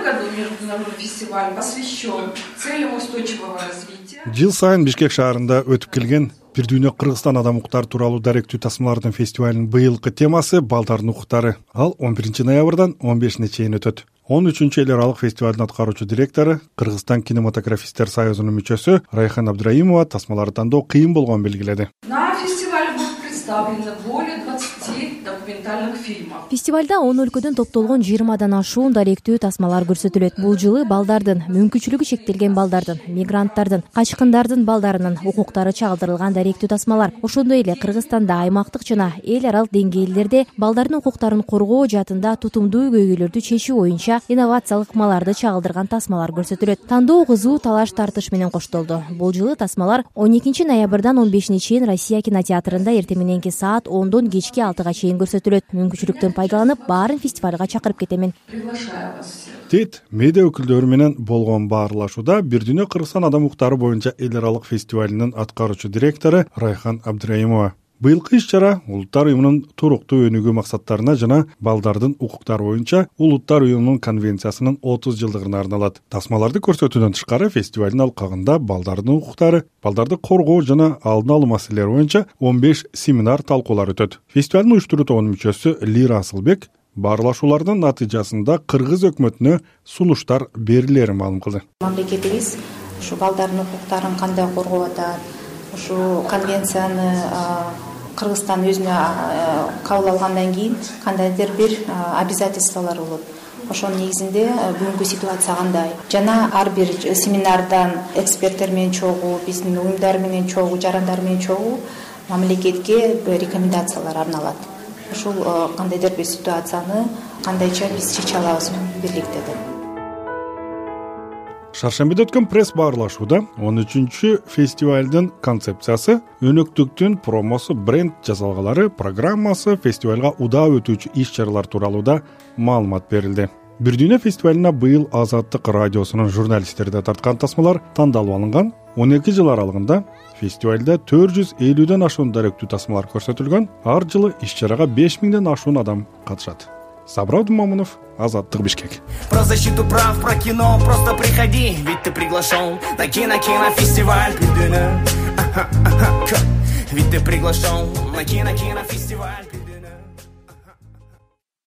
этом году международный фестиваль посвящен целям устойчивого развития. Жыл сайын бишкек шаарында өтүп келген бир дүйнө кыргызстан адам укуктары тууралуу даректүү тасмалардын фестивалынын быйылкы темасы балдардын укуктары ал он биринчи ноябрдан он бешине чейин өтөт. Он үчүнчү эл аралык фестивалдын аткаруучу директору кыргызстан кинематографисттер союзунун мүчөсү райхан абдыраимова тасмаларды тандоо кыйын болгонун белгиледи представлены более двадцати документальных фильмов фестивалда он өлкөдөн топтолгон жыйырмадан ашуун даректүү тасмалар көрсөтүлөт. Бул жылы балдардын мүмкүнчүлүгү чектелген балдардын мигранттардын качкындардын балдарынын укуктары чагылдырылган даректүү тасмалар. Ошондой эле кыргызстанда аймактык жана эл аралык деңгээлдерде балдардын укуктарын коргоо жаатында тутумдуу көйгөйлөрдү чечүү боюнча инновациялык ыкмаларды чагылдырган тасмалар көрсөтүлөт. Тандоо кызуу талаш тартыш менен коштолду. Бул жылы тасмалар он экинчи ноябрдан он бешине чейин россия кинотеатрында эртең саат ондон кечки алтыга чейин көрсөтүлөт. Мүмкүнчүлүктөн пайдаланып баарын фестивалга чакырып кетемин. Тет медиа өкүлдөрү менен болгон баарлашууда бир дүйнө кыргызстан адам укуктары боюнча эл аралык фестивалынын аткаруучу директору райхан абдыраимова быйылкы иш чара улуттар уюмунун туруктуу өнүгүү максаттарына жана балдардын укуктары боюнча улуттар уюмунун конвенциясынын отуз жылдыгына арналат. Тасмаларды көрсөтүүдөн тышкары фестивалдын алкагында балдардын укуктары балдарды коргоо жана алдын алуу маселелери боюнча он беш семинар талкуулар өтөт. Фестивалдын уюштуруу тобунун мүчөсү лира асылбек баарлашуулардын натыйжасында кыргыз өкмөтүнө сунуштар берилерин маалым кылды. Мамлекетибиз ушу балдардын укуктарын кандай коргоп атат? Ушул конвенцияны кыргызстан өзүнө кабыл алгандан кийин кандайдыр бир обязательстволор болот. Ошонун негизинде бүгүнкү ситуация кандай? Жана ар бир семинардан эксперттер менен чогуу биздин уюмдар менен чогуу жарандар менен чогуу мамлекетке рекомендациялар арналат. Ушул кандайдыр бир ситуацияны кандайча биз чече алабыз бирликте деп шаршембиде өткөн пресс баарлашууда он үчүнчү фестивалдын концепциясы өнөктүктүн промосу бренд жасалгалары программасы фестивалга удаа өтүүчү иш чаралар тууралуу да маалымат берилди. Бир дүйнө фестивалына быйыл азаттык радиосунун журналисттери да тарткан тасмалар тандалып алынган. он эки жыл аралыгында фестивалда төрт жүз элүүдөн ашуун даректүү тасмалар көрсөтүлгөн. Ар жылы иш чарага беш миңден ашуун адам катышат. Сабыр абдумомунов азаттык бишкек. Про защиту прав про кино просто приходи ведь ты приглашен на кино кинофестиваль дүйнө ведь ты приглашен на кино кинофестиваль